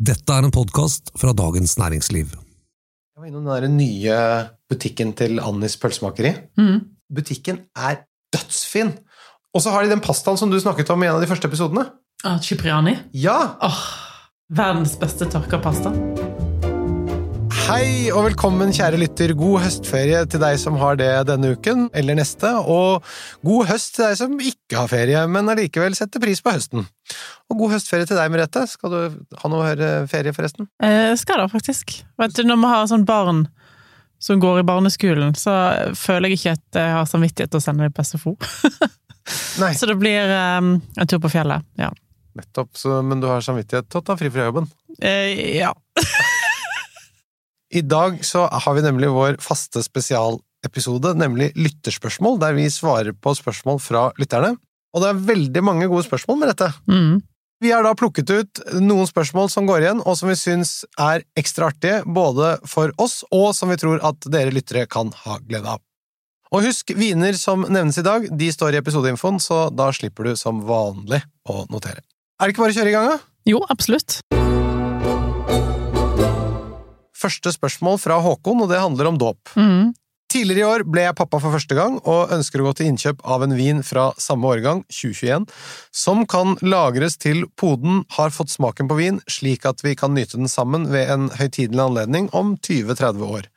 Dette er en podkast fra Dagens Næringsliv. Jeg var innom den der nye butikken til Annis pølsemakeri. Butikken er dødsfin! Og så har de den pastaen som du snakket om i en av de første episodene. Ah, Cipriani. Ja! Åh, verdens beste tørka pasta. Hei og velkommen, kjære lytter. God høstferie til deg som har det denne uken eller neste, og god høst til deg som ikke har ferie, men allikevel setter pris på høsten. Og god høstferie til deg, Merete. Skal du ha noe eh, ferie, forresten? Eh, skal da, faktisk. Vet du, når vi har sånn barn som går i barneskolen, så føler jeg ikke at jeg har samvittighet til å sende dem på SFO. Så det blir um, en tur på fjellet. Ja. nettopp. Så, men du har samvittighet til å ta fri fra jobben. Eh, ja. I dag så har vi nemlig vår faste spesialepisode, nemlig lytterspørsmål, der vi svarer på spørsmål fra lytterne. Og det er veldig mange gode spørsmål med dette. Mm. Vi har da plukket ut noen spørsmål som går igjen, og som vi syns er ekstra artige, både for oss og som vi tror at dere lyttere kan ha glede av. Og husk, viner som nevnes i dag, de står i episodeinfoen, så da slipper du som vanlig å notere. Er det ikke bare å kjøre i gang, da? Jo, absolutt. Første spørsmål fra Håkon, og det handler om dåp. Mm. Tidligere i år ble jeg pappa for første gang, og ønsker å gå til innkjøp av en vin fra samme årgang, 2021, som kan lagres til poden har fått smaken på vin, slik at vi kan nyte den sammen ved en høytidelig anledning om 20-30 år.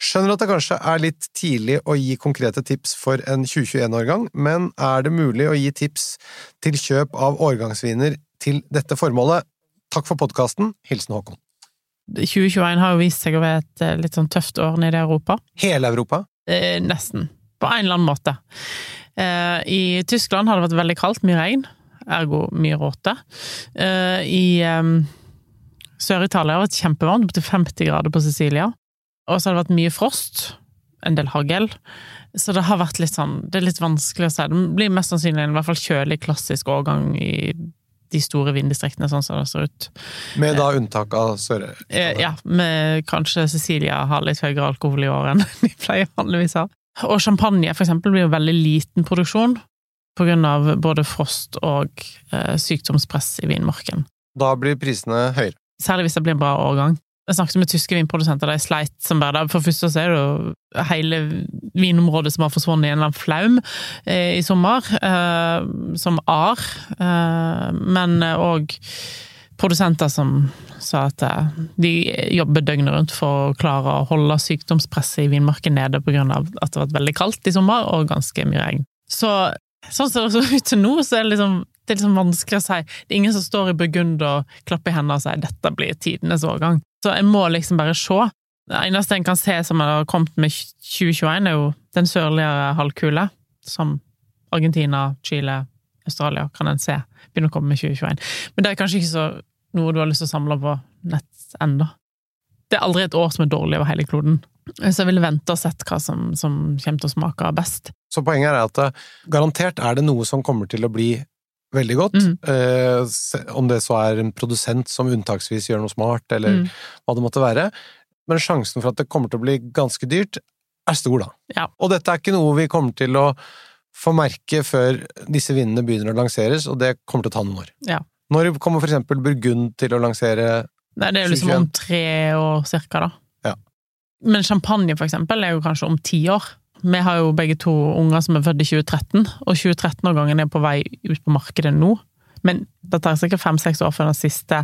Skjønner at det kanskje er litt tidlig å gi konkrete tips for en 2021-årgang, men er det mulig å gi tips til kjøp av årgangsviner til dette formålet? Takk for podkasten. Hilsen Håkon. 2021 har jo vist seg å være et eh, litt sånn tøft år nede i Europa. Hele Europa? Eh, nesten. På en eller annen måte. Eh, I Tyskland har det vært veldig kaldt, mye regn, ergo mye råte. Eh, I Sør-Italia har det vært kjempevarmt, opptil 50 grader på Sicilia. Og så har det vært mye frost, en del hagl. Så det har vært litt sånn Det er litt vanskelig å si. Det blir mest sannsynlig en i hvert fall kjølig, klassisk årgang i de store vinddistriktene, sånn som det ser ut. Med da unntak av Sør... Eh, ja, med kanskje Cecilia har litt høyere alkohol i år enn de pleier vanligvis ha. Og champagne, for eksempel, blir jo veldig liten produksjon av både frost og eh, sykdomspress i vinmarken. Da blir prisene høyere. Særlig hvis det blir en bra årgang. Jeg snakket med tyske vinprodusenter, de sleit som bare det. For det første så er det jo hele vinområdet som har forsvunnet i en eller annen flaum eh, i sommer, eh, som ar. Eh, men òg produsenter som sa at eh, de jobber døgnet rundt for å klare å holde sykdomspresset i vinmarken nede av at det har vært veldig kaldt i sommer og ganske mye regn. Så sånn som det ser ut til nå, så er det liksom det er liksom vanskelig å si. Det er ingen som står i Burgund og klapper i hendene og sier 'dette blir tidenes årgang'. Så jeg må liksom bare se. Det eneste en kan se som har kommet med 2021, er jo den sørligere halvkule, som Argentina, Chile, Australia kan en se begynner å komme med 2021. Men det er kanskje ikke så noe du har lyst til å samle på nett ennå. Det er aldri et år som er dårlig over hele kloden. Så jeg ville vente og sett hva som, som kommer til å smake best. Så poenget er at eh, garantert er det noe som kommer til å bli veldig godt. Mm. Eh, om det så er en produsent som unntaksvis gjør noe smart, eller Mm. hva det måtte være. Men sjansen for at det kommer til å bli ganske dyrt, er stor, da. Ja. Og dette er ikke noe vi kommer til å få merke før disse vinene begynner å lanseres, og det kommer til å ta noen år. Ja. Når kommer for eksempel Burgund til å lansere Nei, det er jo liksom om tre år cirka, da. Ja. Men champagne, for eksempel, er jo kanskje om ti år. Vi har jo begge to unger som er født i 2013, og 2013-årgangen er på vei ut på markedet nå. Men det tar sikkert fem-seks år før den siste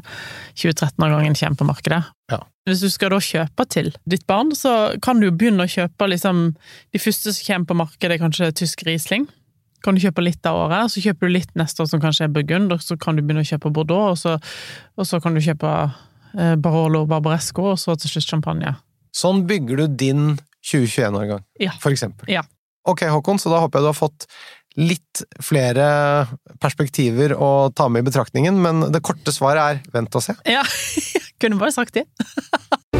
2013-årgangen kommer på markedet. Ja. Hvis du skal da kjøpe til ditt barn, så kan du begynne å kjøpe liksom De første som kommer på markedet, er kanskje tysk Riesling. Kan du kjøpe litt av året, så kjøper du litt neste år som kanskje er Burgund, og så kan du begynne å kjøpe Bordeaux, og så, og så kan du kjøpe eh, Barolo Barbaresco, og så til slutt champagne. Sånn bygger du din 2021-årgang, Ja. for eksempel. Ja. Ok, Håkon, så da håper jeg du har fått litt flere perspektiver å ta med i betraktningen, men det korte svaret er vent og se. Ja, kunne bare sagt det.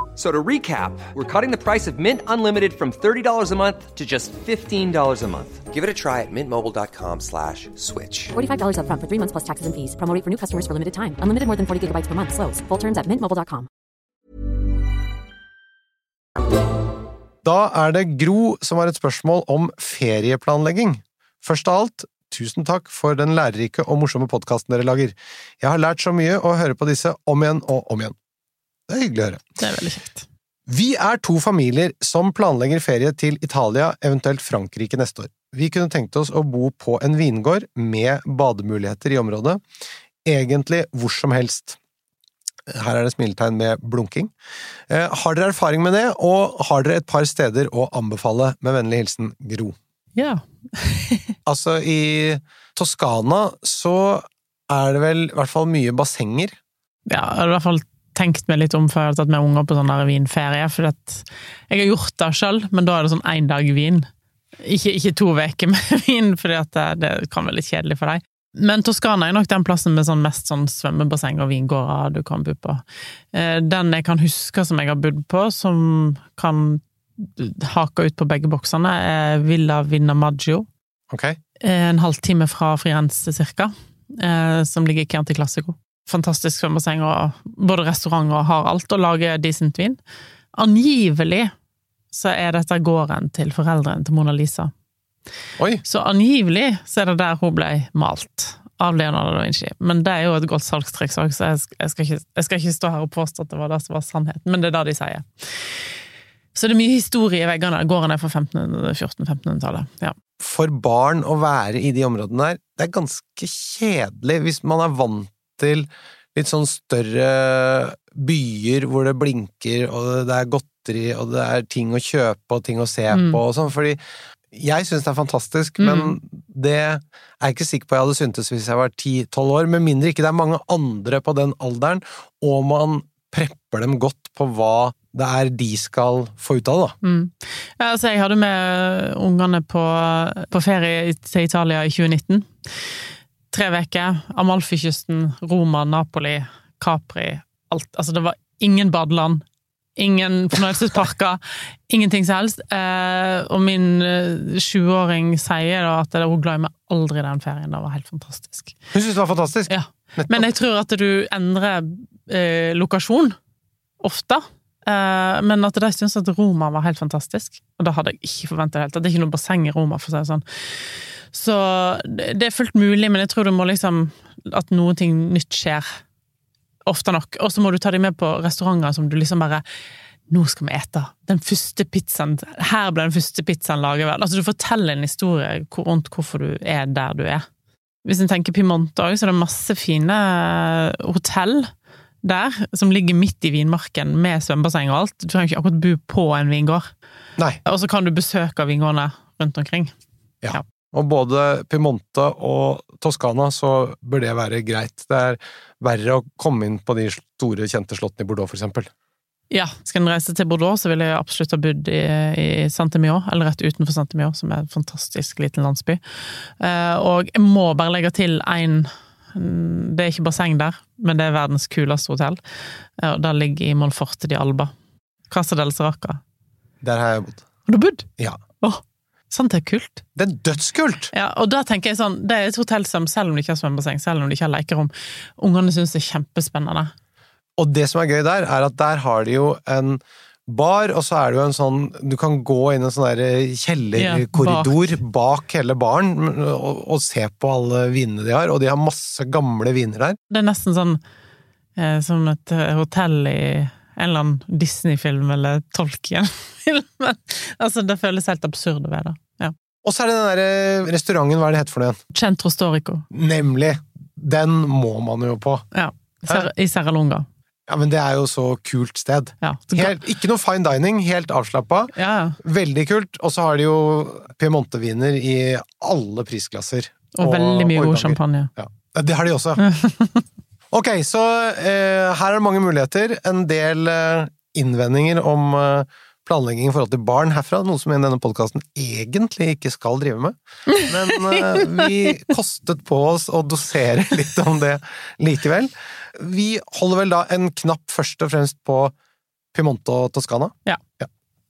So to recap, we're cutting the price of Mint Unlimited from $30 a month to just $15 a month. Give it a try at mintmobile.com slash switch. $45 upfront for three months plus taxes and fees. Promo rate for new customers for limited time. Unlimited more than 40 gigabytes per month. Slows. Full terms at mintmobile.com. Da er det Gro som har et spørsmål om ferieplanlegging. Først av alt, tusen takk for den lærerike og morsomme podkasten dere lager. Jeg har lært så mye å høre på disse om igjen og om igjen. Det er hyggelig å høre. Det er veldig kjekt. Vi er to familier som planlegger ferie til Italia, eventuelt Frankrike neste år. Vi kunne tenkt oss å bo på en vingård med bademuligheter i området, egentlig hvor som helst. Her er det smiletegn med blunking. Eh, har dere erfaring med det, og har dere et par steder å anbefale? Med vennlig hilsen Gro. Ja. Altså, i Toskana så er det vel i hvert fall mye bassenger. ja. I hvert fall tenkt meg litt om før jeg har tatt med unger på sånn vinferie. For jeg har gjort det sjøl, men da er det sånn én dag vin. Ikke, ikke to uker med vin, for det, det kan være litt kjedelig for deg. Men Toskana er nok den plassen med sånn mest sånn svømmebasseng og vingårder du kan bo på. Eh, Den jeg kan huske som jeg har bodd på, som kan hake ut på begge boksene, er Villa Vinamaggio. Ok? En halvtime fra Firenze, cirka, eh, som ligger i Chianti Classico. Fantastisk svømmebasseng og både restaurant og har alt, og lager decent vin. Angivelig så er dette gården til foreldrene til Mona Lisa. Oi! Så angivelig så er det der hun ble malt. Av Leonardo da Vinci. Men det er jo et godt salgstriks òg, så jeg, jeg, skal ikke, jeg skal ikke stå her og påstå at det var det som var sannheten, men det er det de sier. Så det er mye historie i veggene. Gården er fra 1400-1500-tallet. Ja. For barn å være i de områdene der, det er ganske kjedelig hvis man er vant til litt sånn større byer hvor det blinker, og det er godteri, og det er ting å kjøpe og ting å se Mm. på og sånn, fordi jeg syns det er fantastisk, men det er jeg ikke sikker på jeg hadde syntes hvis jeg var 10-12 år, med mindre ikke det er mange andre på den alderen, og man prepper dem godt på hva det er de skal få ut av det, da. Mm. Ja, altså, jeg hadde med ungene på, på ferie til Italia i 2019. Tre uker. Amalfikysten, Roma, Napoli, Capri. Alt. Altså, det var ingen badeland. Ingen fornøyelsesparker. ingenting som helst. Eh, og min eh, sjuåring sier da at hun glemmer aldri den ferien. Det var helt fantastisk. Hun syntes det var fantastisk. Ja. Men jeg tror at du endrer eh, lokasjon ofte. Eh, men at de syntes at Roma var helt fantastisk. Og det hadde jeg ikke forventa det. Det er ikke noe basseng i Roma, for å si det sånn. Så det er fullt mulig, men jeg tror du må liksom At noen ting nytt skjer. Ofte nok. Og så må du ta dem med på restauranter som du liksom bare nå skal vi ete. Den første pizzaen Her ble den første pizzaen laget. Altså, du forteller en historie rundt hvorfor du er der du er. Hvis en tenker Pimonte òg, så er det masse fine hotell der, som ligger midt i vinmarken med svømmebasseng og alt. Du trenger ikke akkurat bo på en vingård. Nei. Og så kan du besøke vingårdene rundt omkring. Ja, Og både Piemonte og Toskana så bør det være greit. Det er verre å komme inn på de store, kjente slottene i Bordeaux, for eksempel. Ja, skal en reise til Bordeaux, så ville jeg absolutt ha bodd i, i Saint-Emilion, eller rett utenfor Saint-Emilion, som er en fantastisk liten landsby. Eh, og jeg må bare legge til én Det er ikke basseng der, men det er verdens kuleste hotell. Og det ligger i Monforte di Alba. Casa del Saraca. Der har jeg bodd. Har du bodd? Ja. Åh, sant det er kult. Det er dødskult! Ja, og da tenker jeg sånn, det er et hotell som, selv om det ikke har svømmebasseng, selv om det ikke har lekerom, ungene syns det er kjempespennende. Og det som er gøy der, er at der har de jo en bar, og så er det jo en sånn Du kan gå inn en sånn der yeah, bak. hele baren og, og se på alle vinene de har, og de har masse gamle viner der. Det er nesten sånn eh, som et eh, hotell i en eller annen Disney-film eller Tolkien-film. Altså, det føles helt absurd ved det. Ja. Og så er det den der restauranten, hva er det heter for noe igjen? Centro Storico. Nemlig! Den må man jo på. Ja. I Serralunga. Ja, men det er jo så kult sted. Ja. Helt, ikke noe fine dining, helt avslappa. ja. Veldig kult. Og så har de jo Piemonte-viner i alle prisklasser. Og, veldig mye god champagne. Ja. Det har de også. ok, så eh, her er det mange muligheter. En del eh, innvendinger om eh, planlegging i forhold til barn herfra, noe som i denne podkasten egentlig ikke skal drive med. Men eh, vi kostet på oss å dosere litt om det likevel. Vi holder vel da en knapp først og fremst på Piemonte og Toskana?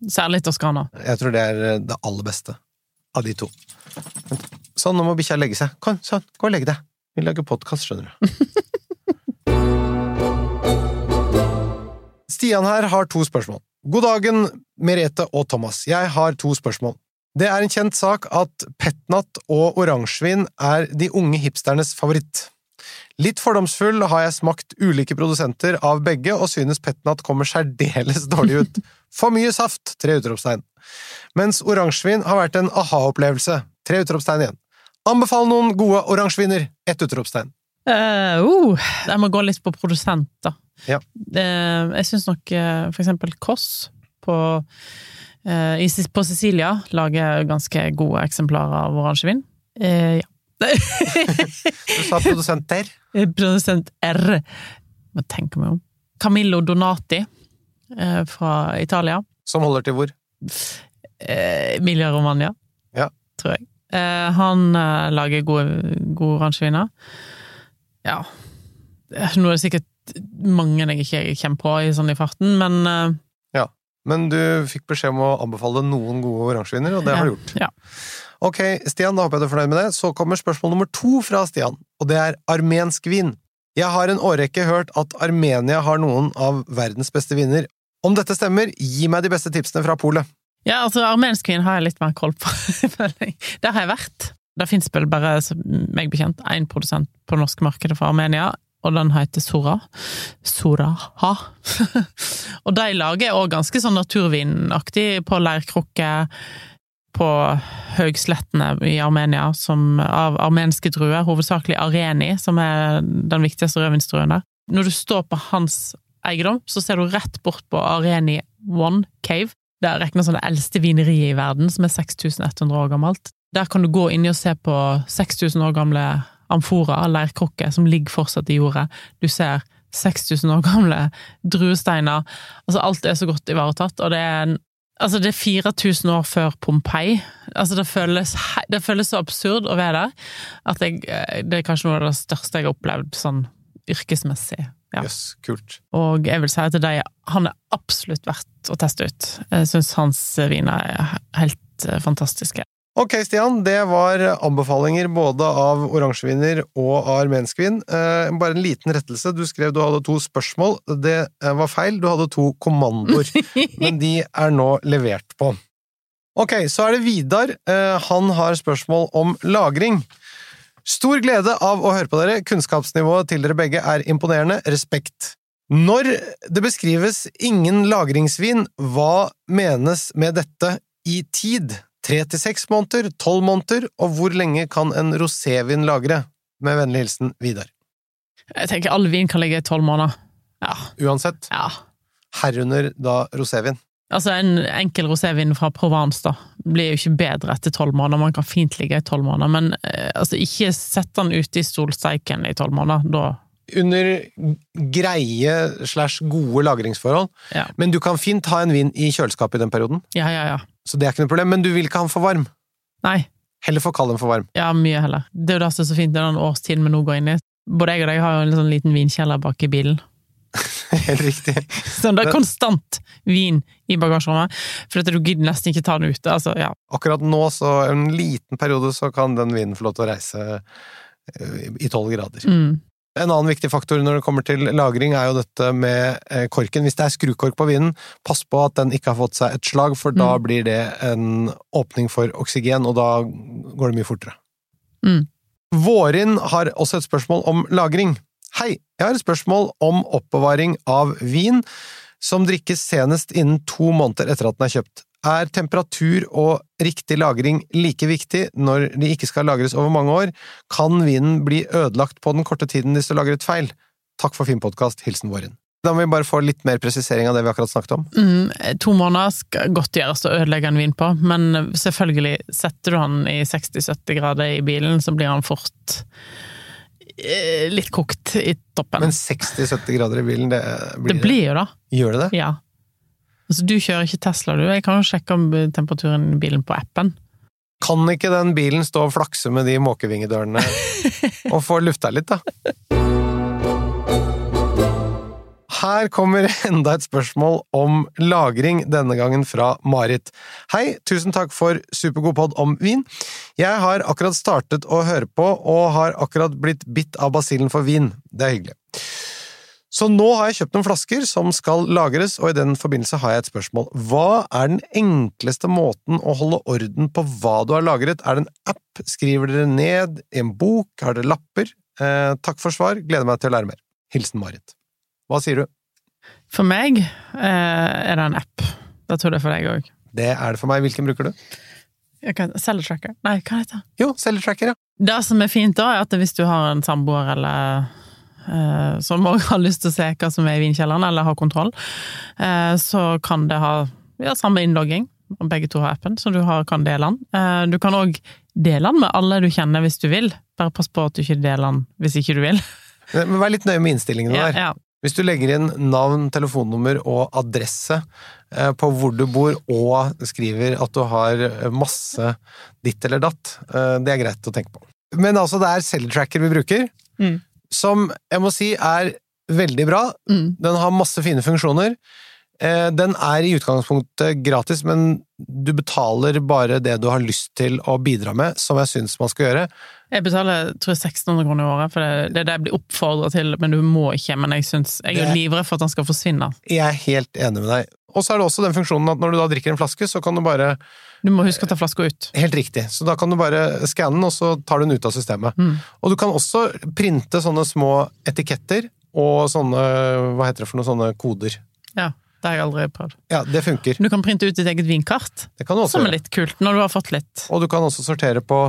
Særlig Toskana. Jeg tror det er det aller beste av de to. Sånn, nå må bikkja legge seg. Kom, sånn, gå og legg deg. Vi lager podkast, skjønner du. Stian her har to spørsmål. God dagen, Merete og Thomas. Jeg har to spørsmål. Det er en kjent sak at petnat og oransjevin er de unge hipsternes favoritt. Litt fordomsfull har jeg smakt ulike produsenter av begge, og synes petnat kommer særdeles dårlig ut. For mye saft! Tre utropstegn. Mens oransjevin har vært en aha-opplevelse. Tre utropstegn igjen. Anbefal noen gode oransjeviner! Ett utropstegn. Uh, uh, jeg må gå litt på produsent, da. Ja. Uh, jeg syns nok uh, for eksempel Koss på, uh, i, på Sicilia lager ganske gode eksemplarer av oransjevin. Ja. Du sa produsent R. Produsent R. Må tenke meg om. Camillo Donati eh, fra Italia. Som holder til hvor? Eh, Emilia Romagna, Ja. tror jeg. Eh, han eh, lager gode, gode oransjeviner. Ja. Eh, Nå er det sikkert mange jeg ikke kommer på i sånn i farten, men Ja. Men du fikk beskjed om å anbefale noen gode oransjeviner, og det har du gjort. Ja. Ok, Stian, da håper jeg du er fornøyd med det. Så kommer spørsmål nummer to fra Stian, og det er armensk vin. Jeg har en årrekke hørt at Armenia har noen av verdens beste viner. Om dette stemmer, gi meg de beste tipsene fra polet. Ja, altså armensk vin har jeg litt mer koll på, føler jeg. Der har jeg vært. Det fins vel bare, meg bekjent, én produsent på det norske markedet for Armenia, og den heter Sora. Soraha. og de lager òg ganske sånn naturvinaktig på leirkrukke på høgslettene i Armenia, som av armenske druer, hovedsakelig areni, som er den viktigste rødvinsdruen der. Når du står på hans eiendom, så ser du rett bort på Areni One Cave. Det er regnet som det eldste vineriet i verden, som er 6100 år gammelt. Der kan du gå inni og se på 6000 år gamle amfora, leirkrukker, som ligger fortsatt i jordet. Du ser 6000 år gamle druesteiner. Altså, alt er så godt ivaretatt, og det er en Altså, det er 4000 år før Pompeii. Altså, det føles, det føles så absurd å være der at jeg, det er kanskje noe av det største jeg har opplevd sånn yrkesmessig. Ja. Yes, kult. Og jeg vil si at de, han er absolutt verdt å teste ut. Jeg syns hans viner er helt eh, fantastiske. Ok, Stian, det var anbefalinger både av oransjeviner og av armensk vin. Eh, bare en liten rettelse. Du skrev du hadde to spørsmål. Det eh, var feil, du hadde to kommandoer. men de er nå levert på. Ok, så er det Vidar. Eh, han har spørsmål om lagring. Stor glede av å høre på dere. Kunnskapsnivået til dere begge er imponerende. Respekt. Når det beskrives ingen lagringsvin, hva menes med dette i tid? Tre til seks måneder, tolv måneder, og hvor lenge kan en rosévin lagre? Med vennlig hilsen Vidar. Jeg tenker all vin kan ligge i tolv måneder. Ja. Uansett, ja. herunder da rosévin. Altså, en enkel rosévin fra Provence da, blir jo ikke bedre etter tolv måneder. Man kan fint ligge i tolv måneder, men eh, altså, ikke sett den ute i solsteiken i tolv måneder. Da Under greie slash gode lagringsforhold, Ja. men du kan fint ha en vin i kjøleskapet i den perioden, Ja, ja, ja. Så det er ikke noe problem, men du vil ikke ha den for varm. Nei. Heller for kald enn for varm. Ja, mye heller. Det er jo det som er så fint, det er den årstiden vi nå går inn i. Både jeg og deg har jo en sånn liten vinkjeller bak i bilen. Helt riktig. Sånn, det er konstant vin i bagasjerommet, for at du gidder nesten ikke ta den ute. Altså, ja. Akkurat nå, så en liten periode, så kan den vinen få lov til å reise eh, i tolv grader. Mm. En annen viktig faktor når det kommer til lagring, er jo dette med eh, korken. Hvis det er skrukork på vinen, pass på at den ikke har fått seg et slag, for da Mm. blir det en åpning for oksygen, og da går det mye fortere. Mm. Vårin har også et spørsmål om lagring. Hei, jeg har et spørsmål om oppbevaring av vin som drikkes senest innen to måneder etter at den er kjøpt. Er temperatur og riktig lagring like viktig når de ikke skal lagres over mange år? Kan vinen bli ødelagt på den korte tiden de står lagret feil? Takk for fin podkast. Hilsen Våren. Da må vi bare få litt mer presisering av det vi akkurat snakket om. Mm, to måneder skal godt gjøres å ødelegge en vin på, men selvfølgelig, setter du han i 60-70 grader i bilen, så blir han fort eh, litt kokt i toppen. Men 60-70 grader i bilen, det blir det blir jo da, Gjør det det? ja. Altså, du kjører ikke Tesla, du. Jeg kan jo sjekke om temperaturen i bilen på appen. Kan ikke den bilen stå og flakse med de måkevingedørene og få lufta litt, da? Her kommer enda et spørsmål om lagring, denne gangen fra Marit. Hei, tusen takk for supergod pod om vin. Jeg har akkurat startet å høre på, og har akkurat blitt bitt av basillen for vin. Det er hyggelig. Så nå har jeg kjøpt noen flasker som skal lagres, og i den forbindelse har jeg et spørsmål. Hva er den enkleste måten å holde orden på hva du har lagret? Er det en app? Skriver dere ned i en bok? Har dere lapper? Eh, takk for svar, gleder meg til å lære mer. Hilsen Marit. Hva sier du? For meg eh, er det en app. Da tror jeg det er for deg òg. Det er det for meg. Hvilken bruker du? Celletracker. Nei, hva heter det? Jo, Celletracker, ja. Det som er fint da, er at hvis du har en samboer eller som òg har lyst til å se hva som er i vinkjelleren, eller har kontroll, eh, så kan det ha ja, samme innlogging. og Begge to har appen, så du har, kan dele den. Eh, du kan òg dele den med alle du kjenner hvis du vil. Bare pass på at du ikke deler den hvis ikke du vil. Men vær litt nøye med innstillingene der. ja. Hvis du legger inn navn, telefonnummer og adresse eh, på hvor du bor, og skriver at du har eh, masse ditt eller datt, eh, det er greit å tenke på. Men altså, det er Celletracker vi bruker, Mm. Som jeg må si er veldig bra. Mm. Den har masse fine funksjoner. Eh, Den er i utgangspunktet gratis, men du betaler bare det du har lyst til å bidra med, som jeg syns man skal gjøre. Jeg betaler tror jeg 1600 kroner i året, for det, det er det jeg blir oppfordra til, men du må ikke. Men jeg, synes, jeg er livredd for at den skal forsvinne. Jeg er helt enig med deg. Og så er det også den funksjonen at når du da drikker en flaske, så kan du bare Du må huske å ta flaska ut. Helt riktig. Så da kan du bare skanne den, og så tar du den ut av systemet. Mm. Og du kan også printe sånne små etiketter og sånne Hva heter det for noe? Sånne koder. Ja, det har jeg aldri prøvd. Ja, det funker. Du kan printe ut ditt eget vinkart, Det kan du også som er litt kult, når du har fått litt. Og du kan også sortere på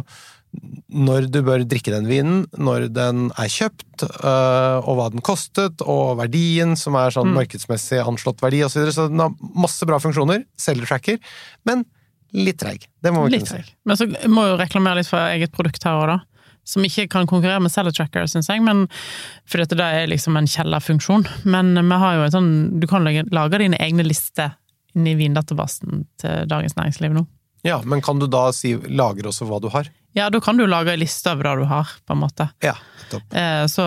når du bør drikke den vinen, når den er kjøpt, øh, og hva den kostet, og verdien, som er sånn Mm. markedsmessig anslått verdi, osv. Så, videre. så den har masse bra funksjoner. Selgertracker. Men litt treig. Det må vi Litt kunne si. Men så må jo reklamere litt for eget produkt her òg, da. Som ikke kan konkurrere med Celletracker, syns jeg, men fordi at det er liksom en kjellerfunksjon. Men vi har jo en sånn Du kan lage, lage dine egne lister inni vindatabasen til Dagens Næringsliv nå. Ja, Men kan du da si lager også hva du har? Ja, da kan du lage en liste over det du har, på en måte. Ja, topp. Eh, så,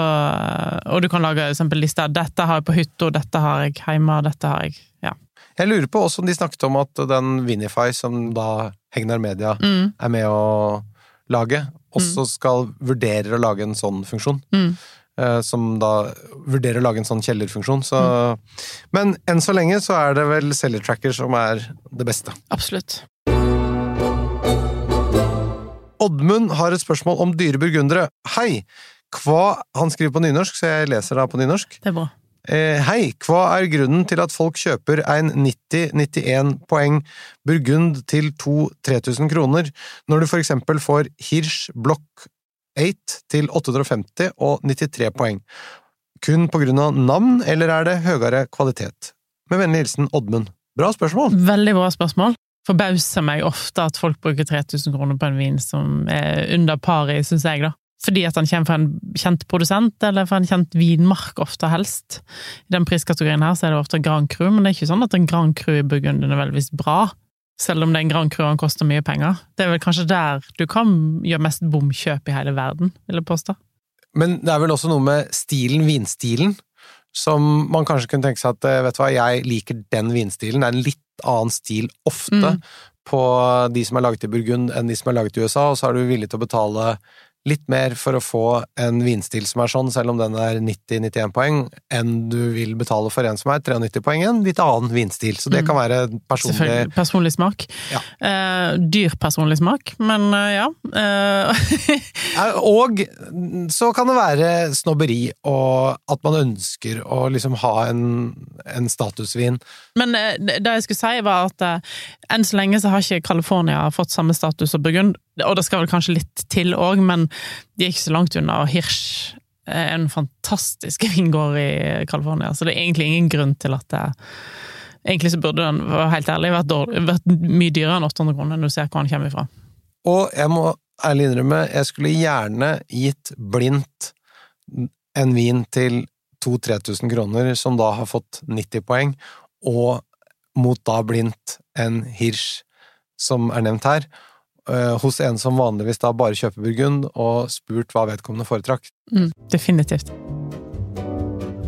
og du kan lage eksempel av 'Dette har jeg på hytta, dette har jeg hjemme', dette har jeg Ja. Jeg lurer på også om de snakket om at den Vinify, som da Hegnar Media Mm, er med å lage, også skal vurdere å lage en sånn funksjon. mm. Eh, Som da vurderer å lage en sånn kjellerfunksjon. Så, Men enn så lenge så er det vel Sellertracker som er det beste. Absolutt. Oddmund har et spørsmål om dyre burgundere. Hei! Hva Han skriver på nynorsk, så jeg leser da på nynorsk. Det er bra. Eh, hei, hva er grunnen til at folk kjøper en 90-91 poeng Burgund til 2000-3000 kroner, når du for eksempel får Hirsch Block 8 til 850 og 93 poeng? Kun på grunn av navn, eller er det høyere kvalitet? Med vennlig hilsen Oddmund. Bra spørsmål! Veldig bra spørsmål. Forbauser meg ofte at folk bruker 3000 kroner på en vin som er under paret, syns jeg, da. Fordi at den kommer fra en kjent produsent, eller fra en kjent vinmark, ofte helst. I den priskategorien her så er det ofte Grand Cru, men det er ikke sånn at en Grand Cru i Burgund er nødvendigvis bra. Selv om den Grand Cru koster mye penger. Det er vel kanskje der du kan gjøre mest bomkjøp i hele verden, vil jeg påstå. Men det er vel også noe med stilen, vinstilen, som man kanskje kunne tenke seg at eh, vet du hva, jeg liker den vinstilen. Det er en litt annen stil ofte Mm. på de som er laget i Burgund enn de som er laget i USA, og så er du villig til å betale litt mer for å få en vinstil som er sånn, selv om den er 90-91 poeng, enn du vil betale for en som er 93 poeng, en litt annen vinstil. Så det Mm. kan være personlig Personlig smak. Ja. Eh, dyr personlig smak, men eh, ja. Eh, Og så kan det være snobberi, og at man ønsker å liksom ha en, en statusvin. Men eh, det det jeg skulle si, var at eh, enn så lenge så har ikke California fått samme status som Burgund, og det skal vel kanskje litt til òg, men de er ikke så langt unna. Hirsch er en fantastisk vingård i California, så det er egentlig ingen grunn til at det Egentlig så burde den, helt ærlig, vært, dårlig, vært mye dyrere enn 800 kroner, når du ser hvor den kommer ifra. Og jeg må ærlig innrømme, jeg skulle gjerne gitt blindt en vin til 2000-3000 kroner, som da har fått 90 poeng, og mot da blindt en Hirsch, som er nevnt her, eh, hos en som vanligvis da bare kjøper Burgund, og spurt hva vedkommende foretrakk. Mm, definitivt.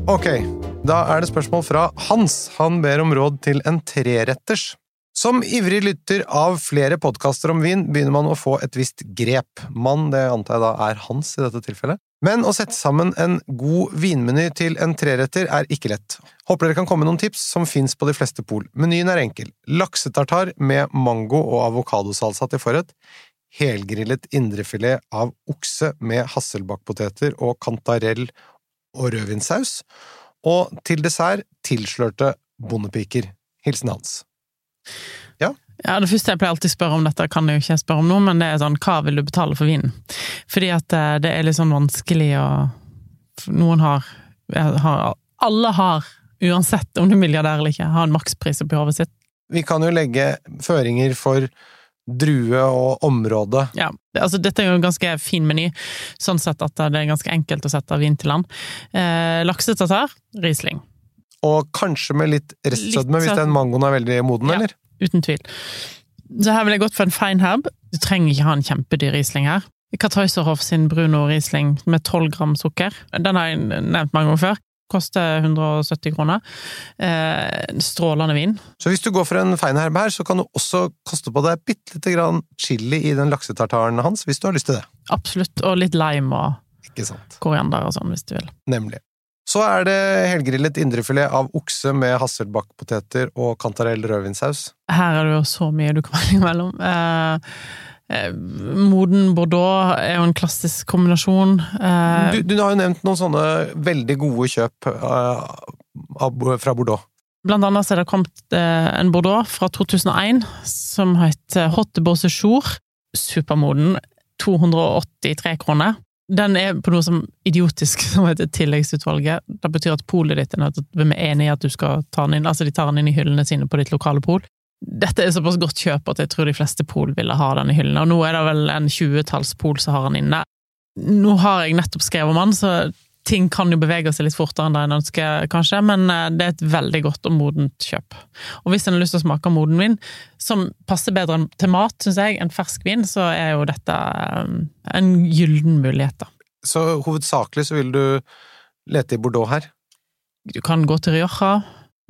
Ok, Da er det spørsmål fra Hans. Han ber om råd til en treretters. Som ivrig lytter av flere podkaster om vin, begynner man å få et visst grep. Mann, det antar jeg da er Hans i dette tilfellet. Men å sette sammen en god vinmeny til en treretter er ikke lett. Håper dere kan komme med noen tips som fins på de fleste pol. Menyen er enkel. Laksetartar med mango og avokadosalsa til forrett. Helgrillet indrefilet av okse med hasselbakkpoteter og kantarell og rødvinssaus. Og til dessert tilslørte bondepiker. Hilsen Hans. Ja, Det første jeg pleier alltid å spørre om dette, kan jeg jo ikke spørre om nå, men det er sånn, hva vil du betale for vinen? Fordi at eh, det er litt sånn vanskelig å Noen har, har Alle har, uansett om du er milliardær eller ikke, har en makspris oppi hodet sitt. Vi kan jo legge føringer for drue og område. Ja, altså Dette er jo en ganske fin meny, sånn sett at det er ganske enkelt å sette vin til land. Eh, Laksetatar, Riesling. Og kanskje med litt restsødme hvis den mangoen er veldig moden, Ja. eller? Uten tvil. Så her vil jeg gått for en fine herb. Du trenger ikke ha en kjempedyr Riesling her. Karteuserhoff sin Bruno Riesling med 12 gram sukker. Den har jeg nevnt mange ganger før. Koster 170 kroner. Eh, strålende vin. Så hvis du går for en feinherb her, så kan du også koste på deg bitte lite grann chili i den laksetartaren hans, hvis du har lyst til det. Absolutt. Og litt lime og koriander og sånn, hvis du vil. Nemlig. Så er det helgrillet indrefilet av okse med hasselbakkpoteter og kantarell rødvinsaus. Her er det jo så mye du kan velge mellom. Eh, eh, moden Bordeaux er jo en klassisk kombinasjon. Eh, Du, du har jo nevnt noen sånne veldig gode kjøp eh, fra Bordeaux. Blant annet så er det kommet en Bordeaux fra 2001 som heter Hot de Beausejour. Supermoden. 283 kroner. Den er på noe som idiotisk som heter tilleggsutvalget. Det betyr at polet ditt er nødt til å være enig i at du skal ta den inn. Altså, de tar den inn i hyllene sine på ditt lokale pol. Dette er såpass godt kjøp at jeg tror de fleste pol ville ha den i hyllene, og nå er det vel en tjuetalls pol som har den inne. Nå har jeg nettopp skrevet om den, så ting kan jo bevege seg litt fortere enn det en ønsker, kanskje, men eh, det er et veldig godt og modent kjøp. Og hvis en har lyst til å smake moden vin, som passer bedre til mat, syns jeg, enn fersk vin, så er jo dette eh, en gyllen mulighet, da. Så hovedsakelig så vil du lete i Bordeaux her. Du kan gå til Rioja,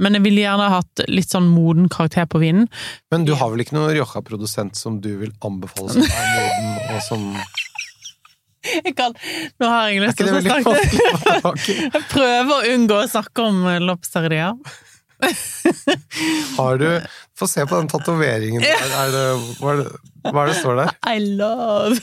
men jeg ville gjerne hatt litt sånn moden karakter på vinen. Men du har vel ikke noen Rioja-produsent som du vil anbefale som er moden, og som Jeg kan, nå har jeg lyst til å snakke? Jeg prøver å unngå å snakke om eh. Har du Få se på den tatoveringen der. Er det, hva, er det, hva er det står der? I love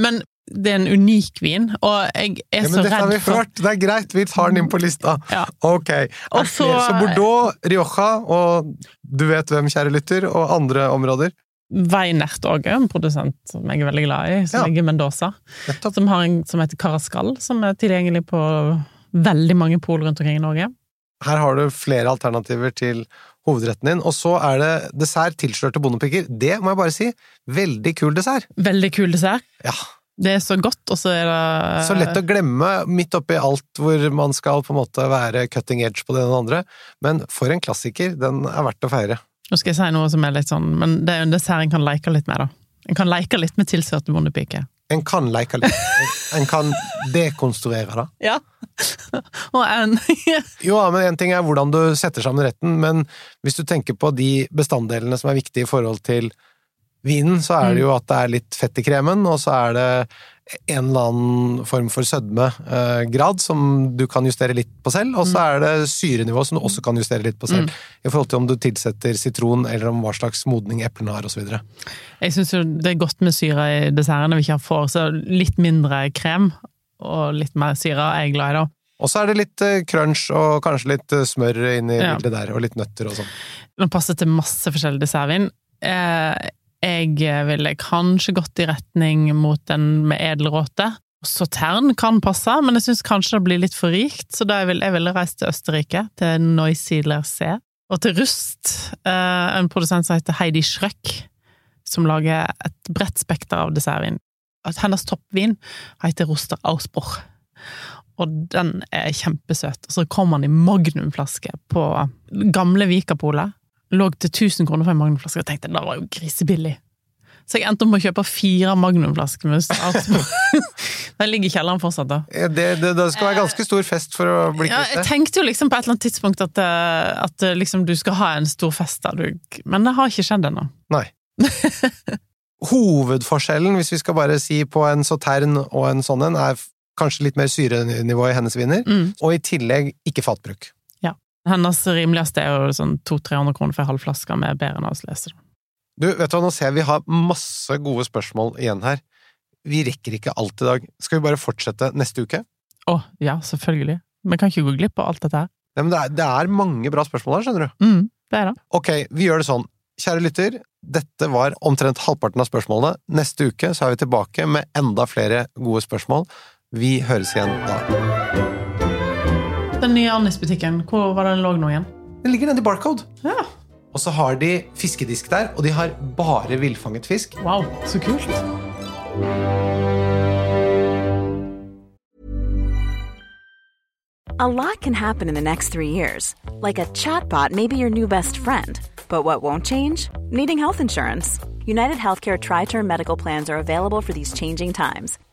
Men det er en unik vin, og jeg er Ja, så men dette har vi hørt! Det er greit, vi tar den inn på lista. Ja. Ok. Og Er det flere? så- så Bordeaux, Rioja og du vet hvem, kjære lytter, og andre områder. Weinert òg en produsent som jeg er veldig glad i, som Ja. ligger i Mendoza. Som har en som heter Carascal, som er tilgjengelig på veldig mange pol rundt omkring i Norge. Her har du flere alternativer til hovedretten din. Og så er det dessert tilslørte bondepiker. Det må jeg bare si. Veldig kul dessert. Veldig kul dessert. Ja. Det er så godt, og så er det Så lett å glemme midt oppi alt hvor man skal på en måte være cutting edge på det ene og det andre. Men for en klassiker, den er verdt å feire. Nå skal jeg si noe som er litt sånn, men det er jo en dessert en kan leke litt med, da. En kan leke litt med tilsørte bondepiker. En kan leke litt. En kan dekonstruere det. Ja. og en Jo, men en ting er hvordan du setter sammen retten, men hvis du tenker på de bestanddelene som er viktige i forhold til vinen, så er det jo at det er litt fett i kremen, og så er det en eller annen form for sødmegrad som du kan justere litt på selv, og så er det syrenivå som du også kan justere litt på selv, i forhold til om du tilsetter sitron, eller om hva slags modning eplene har, videre. Jeg syns det er godt med syre i dessertene vi ikke får, så litt mindre krem og litt mer syre er jeg glad i, da. Og så er det litt eh, crunch og kanskje litt eh, smør inni Ja. bildet der, og litt nøtter og sånn. Den passer til masse forskjellig dessertvin. Eh, jeg ville kanskje gått i retning mot den med edelråte. Sautern kan passe, men jeg syns kanskje det blir litt for rikt, så da jeg ville jeg ville reist til Østerrike, til Neusiedler C. Og til Rust, eh, en produsent som heter Heidi Schrøck, som lager et bredt spekter av dessertvin. Hennes toppvin heter Roster Ausbruch, og den er kjempesøt. Og så kommer den i magnumflaske på gamle Vikapolet. Lå til 1000 kroner for en magnumflaske, og tenkte det var jo grisebillig. Så jeg endte opp med å kjøpe fire magnumflasker med. Den ligger i kjelleren fortsatt, da. Eh, Det, det, det skal være ganske stor fest for å bli Ja, jeg tenkte jo liksom på et eller annet tidspunkt at, eh, at eh, liksom du skal ha en stor fest der, du. Men det har ikke skjedd ennå. Nei. Hovedforskjellen, hvis vi skal bare si på en sautern og en sånn en, er kanskje litt mer syrenivå i hennes viner, Mm. og i tillegg ikke fatbruk. Hennes rimeligste er jo sånn 200-300 kroner for en halv flaske med bedre enn oss leser. Du, vet du hva, nå ser jeg vi har masse gode spørsmål igjen her. Vi rekker ikke alt i dag. Skal vi bare fortsette neste uke? Å, ja, selvfølgelig. Vi kan ikke gå glipp av alt dette her. Nei, men det er, det er mange bra spørsmål her, skjønner du. Mm, det er det. Ok, vi gjør det sånn. Kjære lytter, dette var omtrent halvparten av spørsmålene. Neste uke så er vi tilbake med enda flere gode spørsmål. Vi høres igjen da. Den nye Annis-butikken, hvor var den lå nå igjen? Den ligger nede i Barcode. Ja. Og så har de fiskedisk der, og de har bare villfanget fisk. Wow, så kult. A lot can happen in the next three years. Like a chatbot may be your new best friend. But what won't change? Needing health insurance. United Healthcare Tri Term Medical Plans are available for these changing times.